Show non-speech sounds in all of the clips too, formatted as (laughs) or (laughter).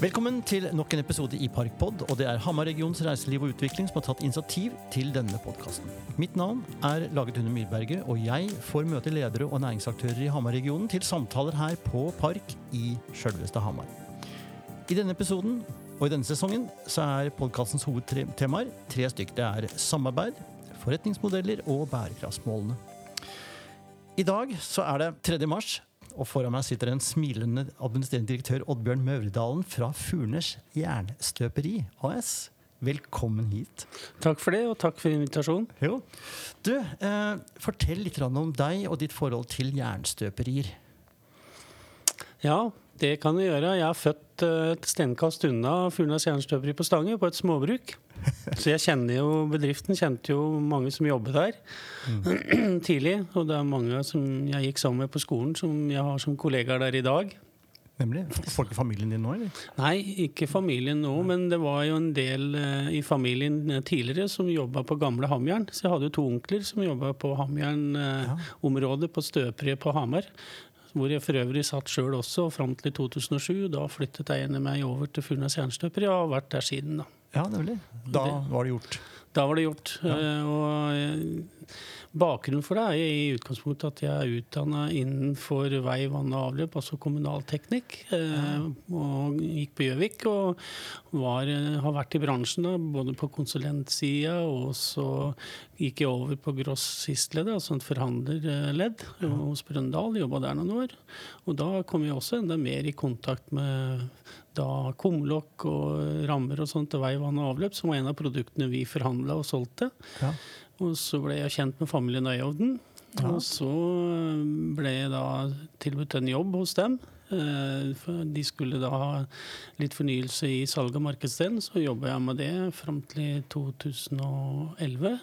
Velkommen til nok en episode i Parkpod, og det er Hamar-regionens reiseliv og utvikling som har tatt initiativ til denne podkasten. Mitt navn er Laget Hunde Myrberget, og jeg får møte ledere og næringsaktører i Hamar-regionen til samtaler her på Park i sjølveste Hamar. I denne episoden og i denne sesongen så er podkastens hovedtemaer tre stykk. Det er samarbeid, forretningsmodeller og bærekraftsmålene. I dag så er det 3. mars, og foran meg sitter en smilende administrerende direktør Oddbjørn Møvredalen fra Furnes Jernstøperi AS. Velkommen hit. Takk for det, og takk for invitasjonen. Jo. Du, eh, fortell litt om deg og ditt forhold til jernstøperier. Ja, det kan jeg gjøre. Jeg er født eh, et stenkast unna Furnes Jernstøperi på Stange, på et småbruk. Så jeg kjenner jo bedriften, kjente jo mange som jobbet der mm. (clears throat) tidlig. Og det er mange som jeg gikk sammen med på skolen, som jeg har som kollegaer der i dag. Nemlig? Folk i familien din nå, eller? Nei, ikke familien nå. Men det var jo en del uh, i familien eh, tidligere som jobba på gamle Hamjern. Så jeg hadde jo to onkler som jobba på Hamjern-området, ja. på støperiet på Hamar. Hvor jeg for øvrig satt sjøl også, fram til 2007. Da flyttet eierne meg over til Furnes Jernstøperi og har vært der siden. da. Ja, nemlig. Da var det gjort. Da var det gjort. Ja. Uh, og eh, Bakgrunnen for det er i utgangspunktet at jeg er utdanna innenfor vei, vann og avløp, altså kommunalteknikk. Ja. og gikk på Gjøvik og var, eh, har vært i bransjen da, både på konsulentsida og så gikk jeg over på grossistleddet, altså en forhandlerledd hos Brøndal. Jobba der noen år. Og da kom jeg også enda mer i kontakt med da kumlokk og rammer og sånt til vei, vann og avløp, som var en av produktene vi forhandla og solgte. Ja. Og så ble jeg kjent med familien Øyovden. Ja. Og så ble jeg da tilbudt en jobb hos dem. Eh, de skulle da ha litt fornyelse i salg av markedsdelen, så jobba jeg med det fram til 2011.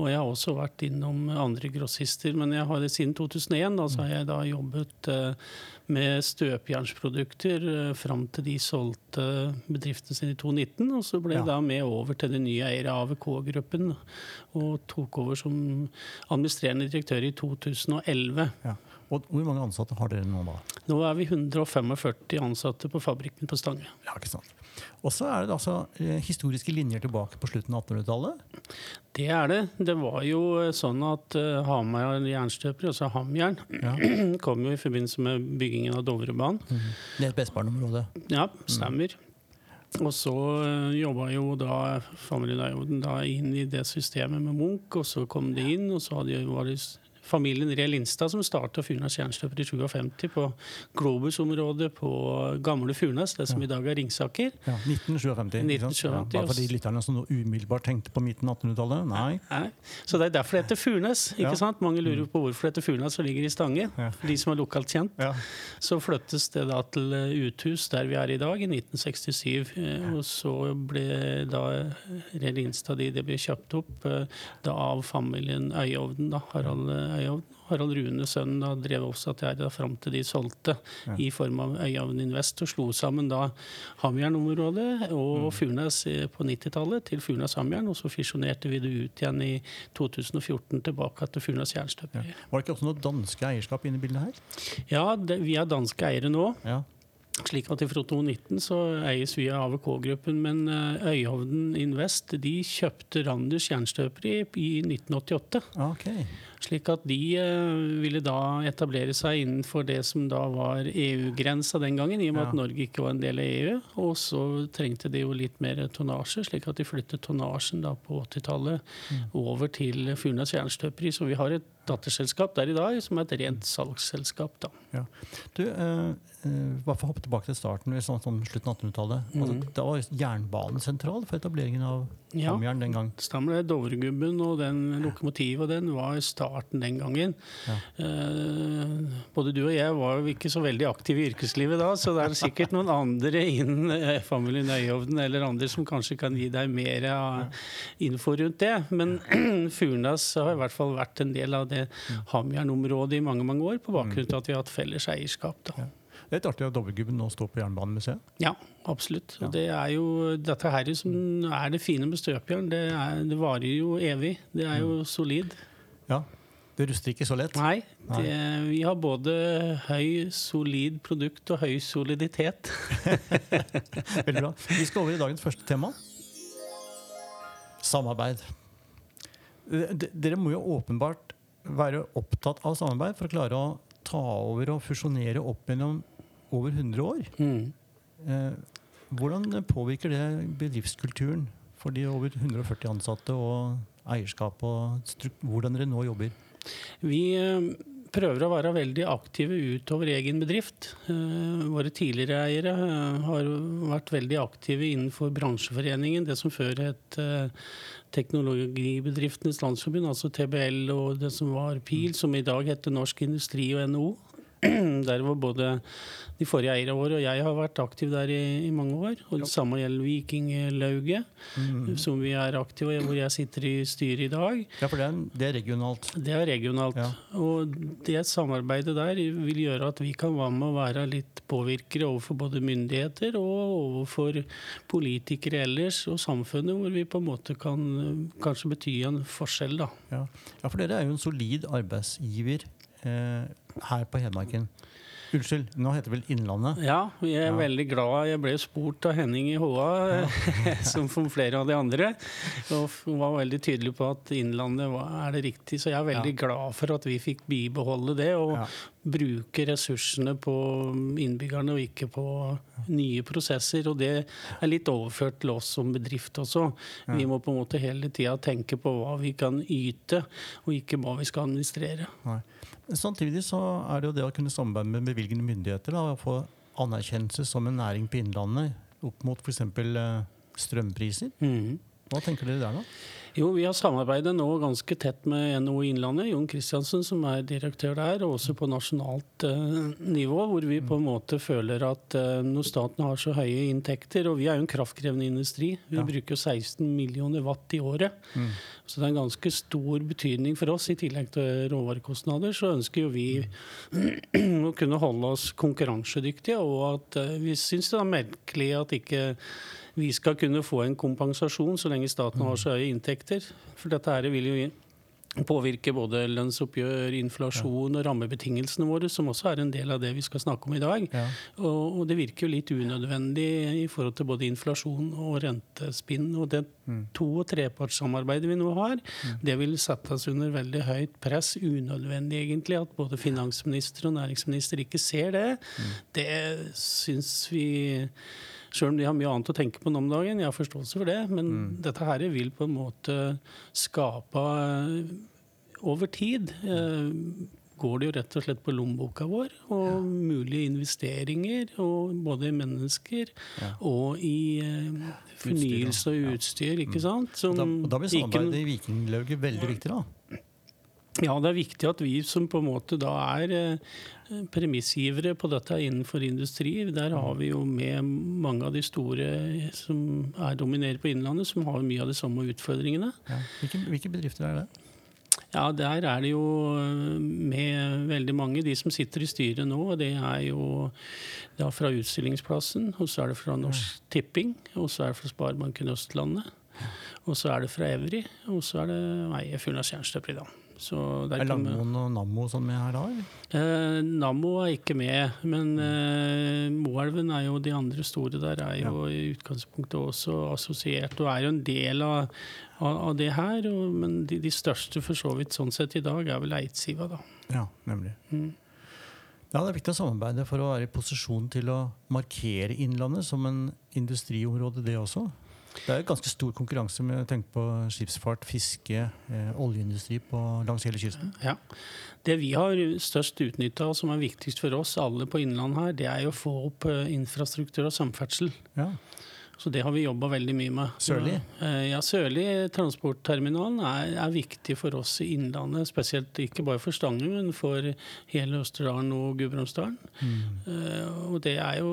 Og jeg har også vært innom andre grossister, men jeg har det siden 2001. Da, så har jeg da jobbet eh, med støpjernsprodukter eh, fram til de solgte bedriften sin i 2019. Og så ble jeg da med over til den nye eiere AVK-gruppen og tok over som administrerende direktør i 2011. Ja. Og Hvor mange ansatte har dere nå, da? Nå er vi 145 ansatte på fabrikken på Stange. Ja, ikke sant. Og så er det altså eh, historiske linjer tilbake på slutten av 1800-tallet? Det er det. Det var jo eh, sånn at uh, Hamar jernstøper, altså Hamjern, ja. (clears throat) kom jo i forbindelse med byggingen av Dovrebanen. Mm. Det er et Bessbarn-område? Ja, stemmer. Mm. Og så uh, jobba jo da familien da inn i det systemet med Munch, og så kom de inn, og så hadde, var det familien Ree Lindstad som starta Furnas Jernstøper i 57 på Globus-området på gamle Furnas, det som ja. i dag er Ringsaker. Ja, 1957. 1957 ja, bare for de lytterne som umiddelbart tenkte på midten av 1800-tallet? Nei. Nei. Så det er derfor det heter Furnes. ikke sant? Mange lurer på hvorfor det heter Furnas som ligger i Stange. For de som er lokalt kjent. Så flyttes det da til eh, uthus der vi er i dag, i 1967. Eh, og så ble da Ree Lindstad de, det ble kjøpt opp eh, da av familien Øyovden, da, Harald Øyhavn. Harald Rune, sønnen, da drev også at jeg da fram til de solgte ja. i form av Øyhavn Invest, og slo sammen da Hamjern-området og mm. Furnes på 90-tallet til Furnes Hamjern, og så fisjonerte vi det ut igjen i 2014 tilbake til Furnes Jernstøperi. Ja. Var det ikke også noe danske eierskap inne i bildet her? Ja, det, vi er danske eiere nå. Ja. Slik at I Fra 2019 så eies vi av AVK-gruppen, men eh, Øyhovden Invest de kjøpte Randers Jernstøperi i 1988. Okay. Slik at de eh, ville da etablere seg innenfor det som da var EU-grensa den gangen, i og med ja. at Norge ikke var en del av EU. Og så trengte de jo litt mer tonnasje, slik at de flyttet tonnasjen da på 80-tallet mm. over til Furnes Jernstøperi. Så vi har et datterselskap der i dag som er et rent salgsselskap. da. Ja. Du, eh, eh bare for å hoppe tilbake til starten, sånn, sånn slutten av 1800-tallet. Mm. Altså, da var jernbanen sentral for etableringen av ja, den gang? Stemmer det. Dovregubben og den lokomotivet og den var starten den gangen. Ja. Eh, både du og jeg var jo ikke så veldig aktive i yrkeslivet da, så det er sikkert noen andre innen Family familien Øyhovden eller andre som kanskje kan gi deg mer info rundt det. Men (clears throat) Furnes har i hvert fall vært en del av det Hamjern-området i mange mange år, på bakgrunn av at vi har hatt felles eierskap. da. Det er litt artig at Dobbeltgubben nå står på Jernbanemuseet. Ja, absolutt. Og Det er jo dette her som er det fine med støpjern. Det, det, varer jo evig. Det er jo mm. solid. Ja. Det ruster ikke så lett? Nei. Det, vi har både høy, solid produkt og høy soliditet. (laughs) Veldig bra. Vi skal over i dagens første tema. Samarbeid. Dere må jo åpenbart være opptatt av samarbeid for å klare å ta over og fusjonere opp gjennom over 100 år. Mm. Eh, hvordan påvirker det bedriftskulturen for de over 140 ansatte og eierskap og hvordan dere nå jobber? Vi eh, prøver å være veldig aktive utover egen bedrift. Eh, våre tidligere eiere eh, har vært veldig aktive innenfor bransjeforeningen, det som før het Teknologibedriftenes Landsforbund, altså TBL, og det som var PIL, som i dag heter Norsk Industri og NHO. (clears throat) Der var både de forrige eierne våre og jeg har vært aktiv der i, i mange år. Og det samme gjelder Vikinglauget, mm. som vi er aktive i, hvor jeg sitter i styret i dag. Ja, for det er, det er regionalt? Det er regionalt. Ja. Og det samarbeidet der vil gjøre at vi kan være med å være litt påvirkere overfor både myndigheter og overfor politikere ellers, og samfunnet, hvor vi på en måte kan kanskje bety en forskjell. da. Ja, ja for dere er jo en solid arbeidsgiver eh, her på Hedmarken. Unnskyld, nå heter det vel Innlandet? Ja, vi er ja. veldig glad. Jeg ble spurt av Henning i HA, ja. (laughs) som for flere av de andre, og var veldig tydelig på at Innlandet er det riktig. Så jeg er veldig ja. glad for at vi fikk bibeholde det, og bruke ressursene på innbyggerne og ikke på nye prosesser. Og det er litt overført til oss som bedrift også. Vi må på en måte hele tida tenke på hva vi kan yte, og ikke hva vi skal administrere. Nei. Samtidig så er det jo det å kunne samarbeide med bevilgende myndigheter og få anerkjennelse som en næring på Innlandet opp mot f.eks. Eh, strømpriser. Mm. Hva tenker dere der, da? Jo, Vi har samarbeidet nå ganske tett med NHO Innlandet, Jon Kristiansen som er direktør der, og også på nasjonalt uh, nivå, hvor vi på en måte føler at uh, når staten har så høye inntekter, og vi er jo en kraftkrevende industri, vi ja. bruker 16 millioner watt i året, mm. så det er en ganske stor betydning for oss. I tillegg til råvarekostnader, så ønsker jo vi (clears throat) å kunne holde oss konkurransedyktige, og at uh, vi syns det er merkelig at ikke vi skal kunne få en kompensasjon så lenge staten har så høye inntekter. For dette her vil jo påvirke både lønnsoppgjør, inflasjon og rammebetingelsene våre, som også er en del av det vi skal snakke om i dag. Ja. Og, og, det virker jo litt unødvendig i forhold til både inflasjon og rentespinn. Og det mm. to- og trepartssamarbeidet vi nå har, mm. det vil sette oss under veldig høyt press. Unødvendig, egentlig, at både finansminister og næringsminister ikke ser det. Mm. Det syns vi Sjøl om de har mye annet å tenke på nå om dagen, jeg har forståelse for det. Men mm. dette her vil på en måte skape eh, over tid eh, går det jo rett og slett på lommeboka vår. Og ja. mulige investeringer, og både i mennesker ja. og i eh, fornyelse og utstyr. ikke mm. sant? Som da, da blir samarbeidet i Vikinglauget veldig viktig, da? Ja, det er viktig at vi som på en måte da er eh, premissgivere på dette innenfor industri, der har vi jo med mange av de store som er dominerer på Innlandet, som har mye av de samme utfordringene. Ja. Hvilke, hvilke bedrifter er det? Ja, Der er det jo eh, med veldig mange. De som sitter i styret nå, det er jo er fra Utstillingsplassen, og så er det fra Norsk Tipping, og så er det fra Sparebanken Østlandet. Og så er det fra Evry, og så er det meg, i dag. Er Langmoen og Nammo sånn med her da? Eh, Nammo er ikke med, men eh, Moelven er jo de andre store der er jo ja. i utgangspunktet også assosiert og er jo en del av, av, av det her. Og, men de, de, største for så vidt sånn sett i dag er vel Eidsiva, da. Ja, nemlig. Mm. Ja, Det er viktig å samarbeide for å være i posisjon til å markere Innlandet som en industriområde, det også. Det er ganske stor konkurranse med tenk på skipsfart, fiske, eh, oljeindustri på, langs hele kysten. Ja. Det vi har størst utnytta, og som er viktigst for oss alle på Innlandet her, det er å få opp eh, infrastruktur og samferdsel. Ja. Så det har vi jobba veldig mye med. Sørlig? Eh, ja, Sørlig transportterminalen er, er, viktig for oss i Innlandet. Spesielt ikke bare for Stange, men for hele Østerdalen og Gudbrandsdalen. Mm. Uh, og det er jo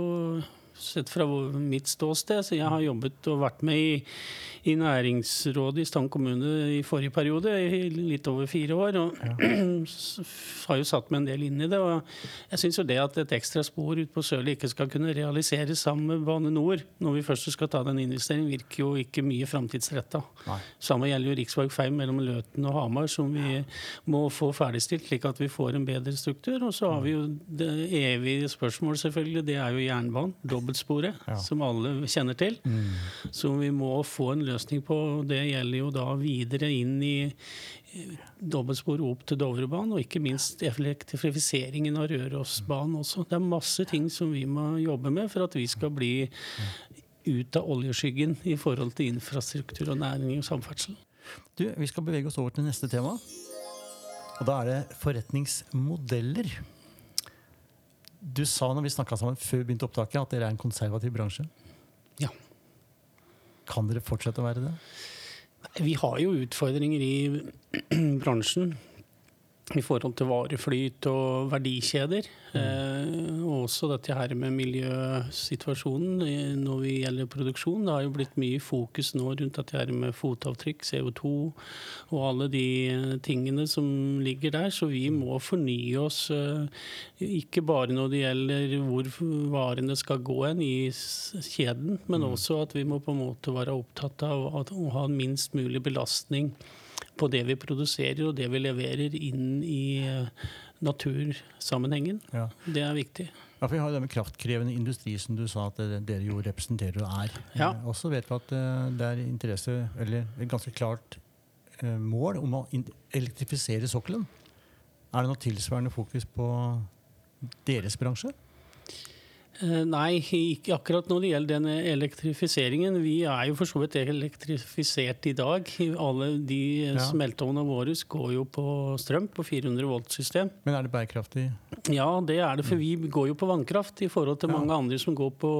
sett fra mitt ståsted. Så jeg har jobbet og vært med i, i næringsrådet i Stang kommune i forrige periode, i litt over fire år. Og ja. (clears throat) har jo satt meg en del inn i det. Og jeg syns jo det at et ekstra spor ut på Sørli ikke skal kunne realiseres sammen med Bane Nor, når vi først skal ta den investeringen, virker jo ikke mye framtidsretta. Samme gjelder jo rv. 5 mellom Løten og Hamar, som vi må få ferdigstilt, slik at vi får en bedre struktur. Og så har vi jo det evige spørsmålet, selvfølgelig. Det er jo jernbanen, dobbeltsporet, ja. som alle kjenner til. Mm. Som vi må få en løsning på. Det gjelder jo da videre inn i dobbeltsporet opp til Dovrebanen, og ikke minst elektrifiseringen av Rørosbanen også. Det er masse ting som vi må jobbe med for at vi skal bli ut av oljeskyggen i forhold til infrastruktur og næring og samferdsel. Du, Vi skal bevege oss over til neste tema. Og da er det forretningsmodeller. Du sa når vi snakka sammen før vi begynte opptaket, at dere er en konservativ bransje. Ja. Kan dere fortsette å være det? Vi har jo utfordringer i (clears throat) bransjen i forhold til vareflyt og verdikjeder. Mm. Eh, også dette her med miljøsituasjonen når vi gjelder produksjon. Det har jo blitt mye fokus nå rundt dette her med fotavtrykk, CO2 og alle de tingene som ligger der. Så vi må fornye oss, eh, ikke bare når det gjelder hvor varene skal gå hen i kjeden, men mm. også at vi må på en måte være opptatt av å ha minst mulig belastning på det vi produserer og det vi leverer inn i eh, natursammenhengen. Ja. Det er viktig. Ja, for Vi har jo det med kraftkrevende industri, som du sa at dere jo representerer og er. Ja. Og så vet vi at eh, det er interesse, eller et ganske klart eh, mål om å elektrifisere sokkelen. Er det noe tilsvarende fokus på deres bransje? Eh, nei, ikke akkurat når det gjelder den elektrifiseringen. Vi er jo for så vidt elektrifisert i dag. Alle de ja. smelteovnene våre går jo på strøm, på 400 volt-system. Men er det bærekraftig? Ja, det er det. For vi går jo på vannkraft i forhold til mange andre som går på,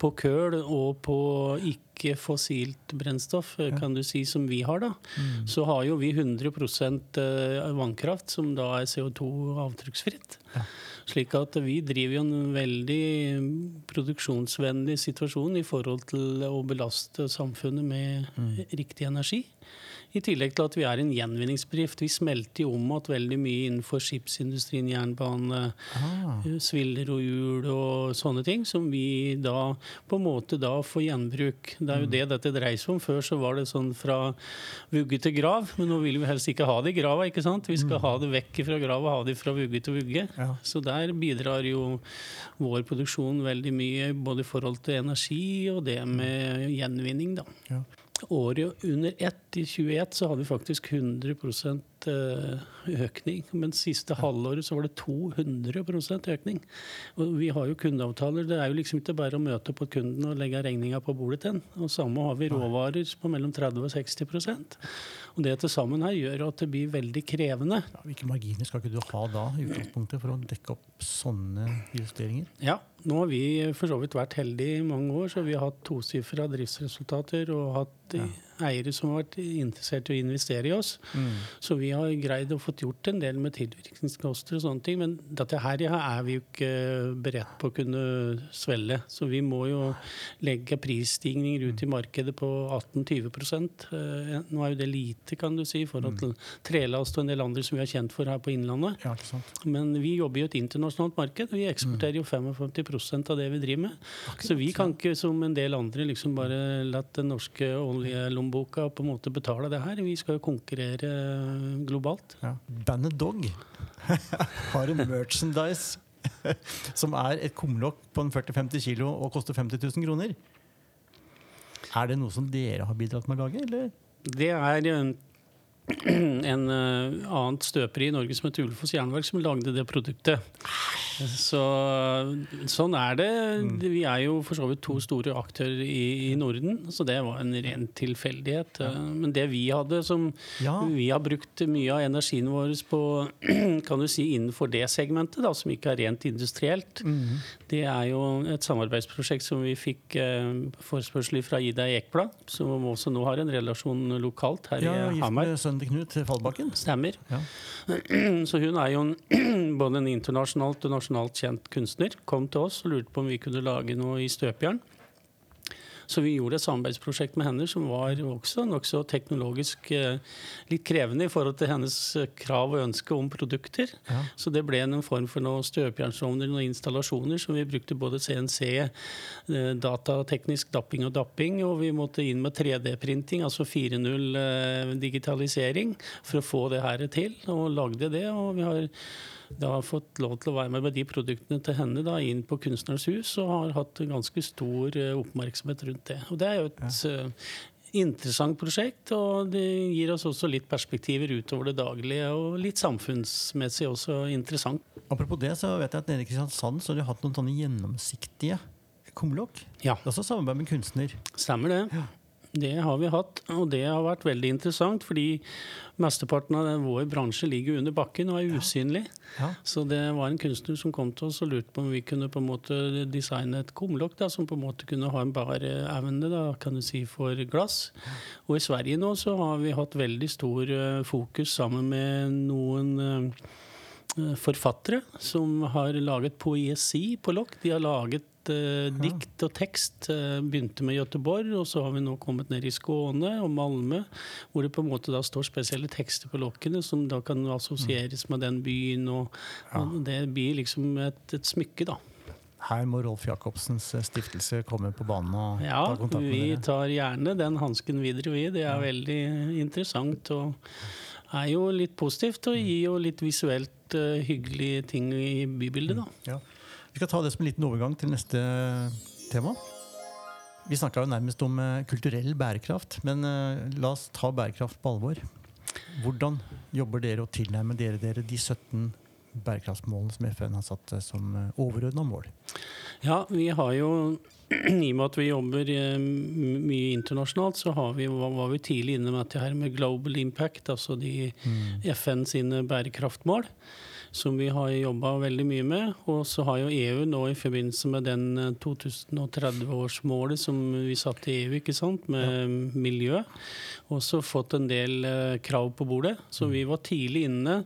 på køl og på ikke fossilt brennstoff, ja. kan du si, som vi har. da. Mm. Så har jo vi 100 eh, vannkraft, som da er CO2-avtrykksfritt. Ja. Slik at vi driver jo en veldig produksjonsvennlig situasjon i forhold til å belaste samfunnet med mm. riktig energi. I tillegg til at vi er en gjenvinningsbedrift. Vi smelter jo om igjen veldig mye innenfor skipsindustrien, jernbane, ah. Eh, sviller og hjul og sånne ting, som vi da på en måte da får gjenbruk. Det er jo mm. det dette dreier seg om. Før så var det sånn fra vugge til grav, men nå vil vi helst ikke ha det i grava, ikke sant? Vi skal mm. ha det vekk fra grava, ha det fra vugge til vugge. Ja. Så der bidrar jo vår produksjon veldig mye, både i forhold til energi og det med gjenvinning, da. Ja året under ett, i 21, så hadde vi faktisk 100 Eh, økning. Men siste halvåret så var det 200% økning. Og vi har jo kundeavtaler. Det er jo liksom ikke bare å møte på kunden og legge regninga på bordet til. Og samme har vi råvarer på mellom 30 og 60% Og det til sammen her gjør at det blir veldig krevende. Ja, hvilke marginer skal ikke du ha da i utgangspunktet for å dekke opp sånne justeringer? Ja, nå har vi for så vidt vært heldige i mange år, så vi har hatt tosifra driftsresultater og hatt ja. Eiere som har vært interessert i å investere i oss. Mm. Så vi har greid å få gjort en del med tilvirkningskoster og sånne ting, men dette her er vi jo ikke beredt på å kunne svelle. Så vi må jo legge prisstigninger ut i markedet på 18-20 eh, Nå er jo det lite, kan du si, i forhold til trelast og en del andre som vi er kjent for her på Innlandet. Ja, men vi jobber i et internasjonalt marked. Vi eksporterer jo 55% av det vi driver med. Akkurat, så vi kan ikke som en del andre liksom bare la den norske oljelommeboka på en måte betale det her. Vi skal jo konkurrere globalt. Ja. Bandet Dog (laughs) har en merchandise (laughs) som er et kumlokk på 40-50 kilo og koster 50 000 kroner. Er det noe som dere har bidratt med å lage, eller? Det er en, (clears throat) en uh, annet støperi i Norge som heter Ulefoss Jernverk, som lagde det produktet. Så, sånn er det. Mm. Vi er jo for så vidt to store aktører i, i Norden, så det var en ren tilfeldighet. Men det vi hadde, som ja. vi har brukt mye av energien vår på, (clears throat) kan du si innenfor det segmentet, da, som ikke er rent industrielt, mm. det er jo et samarbeidsprosjekt som vi fikk eh, forespørsel fra Ida Ekblad, som også nå har en relasjon lokalt her ja, i Hamar. Gift med sønnen til Knut Fallbakken. Stemmer. (clears throat) Så hun er jo en, (clears throat) både en internasjonalt og internasjonalt kjent kunstner kom til oss og lurte på om vi kunne lage noe i støpejern. Så vi gjorde et samarbeidsprosjekt med henne som var også nokså teknologisk eh, litt krevende i forhold til hennes eh, krav og ønske om produkter. Ja. Så det ble en form for noen støpejernsovner og installasjoner som vi brukte både CNC, eh, datateknisk dapping og dapping, og vi måtte inn med 3D-printing, altså 4.0 digitalisering, for å få det her til. Og lagde det. og vi har da har fått lov til å være med med de produktene til henne da, inn på Kunstnerens hus, og har hatt ganske stor eh, oppmerksomhet rundt det. Og Det er jo et ja. uh, interessant prosjekt, og det gir oss også litt perspektiver utover det daglige, og litt samfunnsmessig også interessant. Apropos det, så vet jeg at nede i Kristiansand så har de hatt noen sånne gjennomsiktige kumlokk. Ja. Også samarbeid med kunstner. Stemmer det. Ja. Det har vi hatt, og det har vært veldig interessant. Fordi mesteparten av vår bransje ligger under bakken og er usynlig. Ja. Så det var en kunstner som kom til oss og lurte på om vi kunne på en måte designe et kumlokk som på en måte kunne ha en bæreevne da, kan du si, for glass. Og i Sverige nå så har vi hatt veldig stor eh, fokus sammen med noen eh, forfattere som har laget poesi på lokk. De har laget eh, dikt og tekst. Uh, begynte med Göteborg, og så har vi nå kommet ned i Skåne og Malmö, hvor det på en måte da står spesielle tekster på lokkene som da kan assosieres med den byen. Og, og det blir liksom et, et smykke, da. Her må Rolf Jacobsens eh, stiftelse komme på banen og ja, ta kontakt med dere. Ja, vi tar gjerne den hansken videre, vi. Det er veldig interessant. og er jo litt positivt og gir jo litt visuelt uh, hyggelige ting i bybildet. da. Ja. Vi skal ta det som en liten overgang til neste tema. Vi snakka jo nærmest om eh, kulturell bærekraft, men eh, la oss ta bærekraft på alvor. Hvordan jobber dere og tilnærmer dere dere de 17 bærekraftsmålene som FN har satt som eh, overordna mål? Ja, vi har jo (clears throat) i og med at vi jobber mye internasjonalt, så vi, var vi tidlig inne med dette her med global impact, altså de mm. FN sine bærekraftmål som vi har jobba veldig mye med. Og så har jo EU nå i forbindelse med den 2030-årsmålet som vi satte i EU, ikke sant, med ja. miljø, også fått en del uh, krav på bordet. Så vi var tidlig inne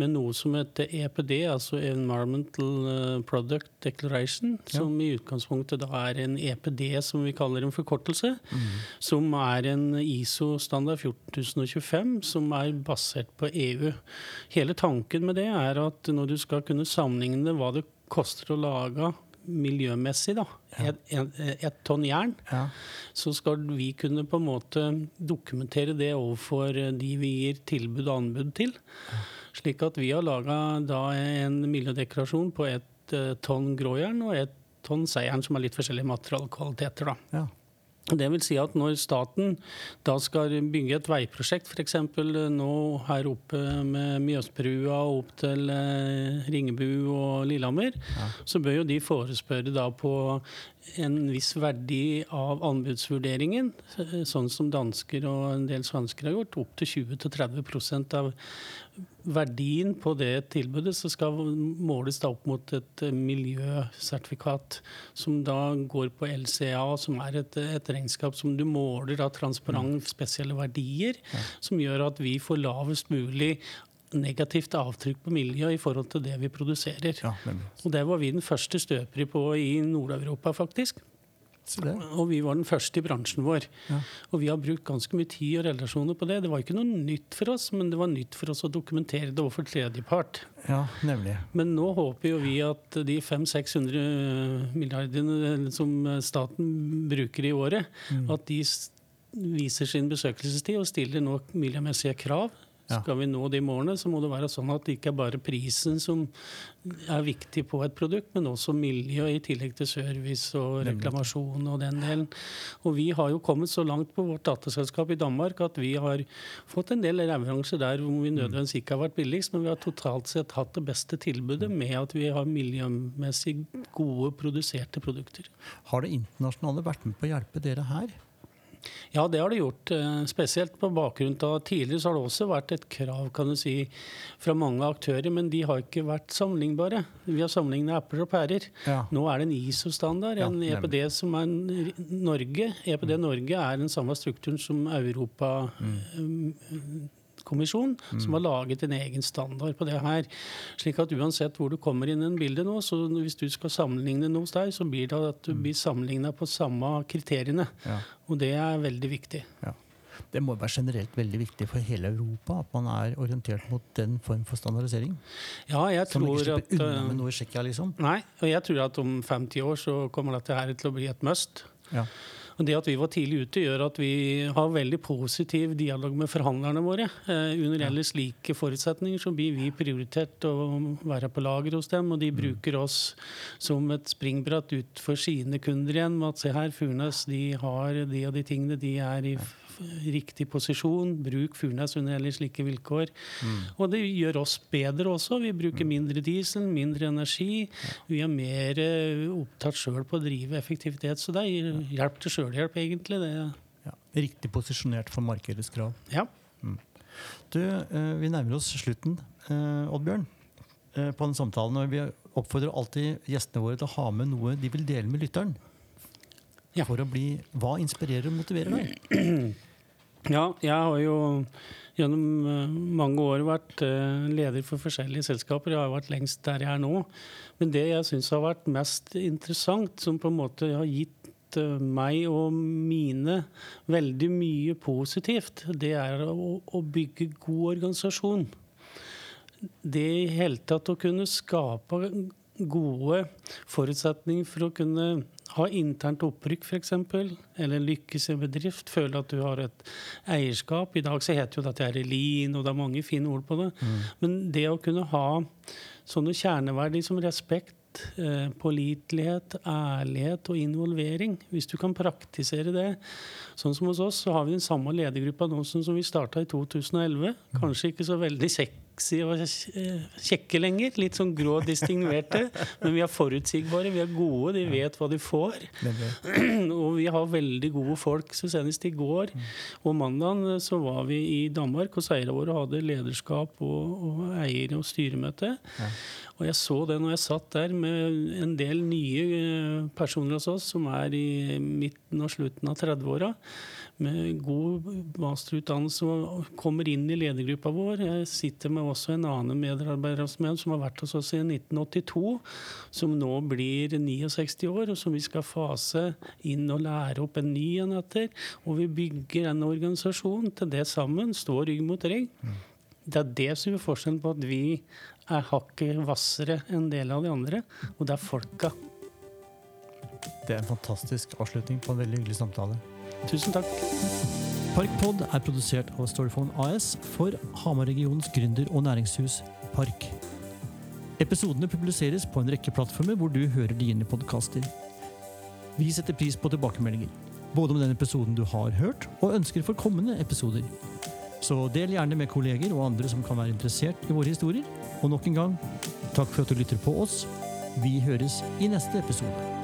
med noe som heter EPD, altså Environmental eh, Product Declaration, ja. som i utgangspunktet da er en EPD, som vi kaller en forkortelse, mm. som er en ISO-standard 14025, som er basert på EU. Hele tanken med det er at når du skal kunne sammenligne hva det koster å lage miljømessig, da, ja. et, et, et, tonn jern, ja. så skal vi kunne på en måte dokumentere det overfor de vi gir tilbud og anbud til. Slik at vi har laga en miljødekorasjon på ett uh, tonn gråjern og ett tonn seieren, som har litt forskjellige materialkvaliteter. da. Det vil si at når staten da skal bygge et veiprosjekt, f.eks. nå her oppe med Mjøsbrua og opp til eh, Ringebu og Lillehammer, ja. så bør jo de forespørre da på en viss verdi av anbudsvurderingen, sånn som dansker og en del svensker har gjort, opp til 20-30% av verdien på det tilbudet, så skal måles da opp mot et miljøsertifikat, som da går på LCA, som er et, et regnskap som du måler av transparent spesielle verdier, som gjør at vi får lavest mulig negativt avtrykk på miljøet i forhold til det vi produserer. Ja, og Det var vi den første støpere på i Nord-Europa, faktisk. Og vi var den første i bransjen vår. Ja. Og vi har brukt ganske mye tid og relasjoner på det. Det var ikke noe nytt for oss, men det var nytt for oss å dokumentere det overfor tredjepart. Ja, nemlig. Men nå håper jo vi at de 500-600 milliardene som staten bruker i året, mm. at de viser sin besøkelsestid og stiller nå miljømessige krav skal vi nå de målene, så må det være sånn at det ikke er bare prisen som er viktig på et produkt, men også miljø i tillegg til service og reklamasjon og den delen. Og vi har jo kommet så langt på vårt dataselskap i Danmark at vi har fått en del leveranser der hvor vi nødvendigvis ikke har vært billigst, men vi har totalt sett hatt det beste tilbudet med at vi har miljømessig gode produserte produkter. Har det internasjonale vært med på å hjelpe dere her? Ja, det har det gjort. Eh, spesielt på bakgrunn av tidligere så har det også vært et krav kan du si, fra mange aktører, men de har ikke vært sammenlignbare. Vi har sammenlignet epler og pærer. Ja. Nå er det en ISO-standard, en ja, EPD som er Norge. EPD mm. Norge er den samme strukturen som Europa mm. Kommisjon som har laget en egen standard på det her. Slik at uansett hvor du kommer inn i en bilde nå, så hvis du skal sammenligne noe hos deg, så blir det at du blir sammenligna på samme kriteriene. Ja. Og det er veldig viktig. Ja. Det må være generelt veldig viktig for hele Europa at man er orientert mot den form for standardisering. Ja, jeg tror at... Som ikke slipper unna eh, med noe i Tsjekkia, liksom. Nei, og jeg tror at om 50 år så kommer dette her til å bli et must. Ja. Og Det at vi var tidlig ute, gjør at vi har veldig positiv dialog med forhandlerne våre. Eh, under ellers like forutsetninger så blir vi prioritert å være på lager hos dem, og de bruker oss som et springbrett ut for sine kunder igjen. med at se her, Furnes de har de og de tingene, de er i riktig posisjon. Bruk Furnes under ellers like vilkår. Og det gjør oss bedre også. Vi bruker mindre diesel, mindre energi. Vi er mer eh, opptatt sjøl på å drive effektivitet. Så det er hjelp til sjølhjelp, egentlig. Det, Ja. Riktig posisjonert for markedets krav. ja. Du, eh, vi nærmer oss slutten, eh, Oddbjørn, eh, på den samtalen. Og vi oppfordrer alltid gjestene våre til å ha med noe de vil dele med lytteren. Ja. For å bli Hva inspirerer og motiverer deg? (clears throat) Ja, jeg har jo gjennom mange år vært leder for forskjellige selskaper. Jeg har vært lengst der jeg er nå. Men det jeg syns har vært mest interessant, som på en måte har gitt eh, meg og mine veldig mye positivt, det er å, å bygge god organisasjon. Det i hele tatt å kunne skape gode forutsetninger for å kunne ha internt opprykk, f.eks., eller lykkes i en bedrift, føle at du har et eierskap. I dag så heter jo dette her lean, og det er mange fine ord på det. Men det å kunne ha sånne kjerneverdier som respekt, eh, pålitelighet, ærlighet og involvering, hvis du kan praktisere det Sånn som hos oss, så har vi den samme ledergruppa nå som vi starta i 2011. Kanskje ikke så veldig sexy og eh, kjekke lenger. Litt sånn grå distingverte. (laughs) Men vi er forutsigbare, vi er gode, de vet hva de får. (clears throat) Og vi har veldig gode folk. Så senest i går og mandag så var vi i Danmark, og eierne våre hadde lederskap og, og eier- og styremøte. Og jeg så det når jeg satt der med en del nye eh, personer hos oss som er i midten og slutten av 30-åra, med god masterutdannelse og kommer inn i ledergruppa vår. Jeg sitter med også en annen medarbeider som har vært hos oss siden 1982, som nå blir 69 år, og som vi skal fase inn og lære opp en ny en etter. Og vi bygger en organisasjon til det sammen, står rygg mot rygg. Det er det som gjør forskjellen på at vi er hakket hvassere enn en del av de andre, og det er folka. Det er en fantastisk avslutning på en veldig hyggelig samtale. Tusen takk. Parkpod er produsert av Storyphone AS for Hamar-regionens gründer- og næringshus Park. Episodene publiseres på en rekke plattformer hvor du hører dine podkaster. Vi setter pris på tilbakemeldinger, både om den episoden du har hørt, og ønsker for kommende episoder. Så del gjerne med kolleger og andre som kan være interessert i våre historier. Og nok en gang, takk for at du lytter på oss. Vi høres i neste episode.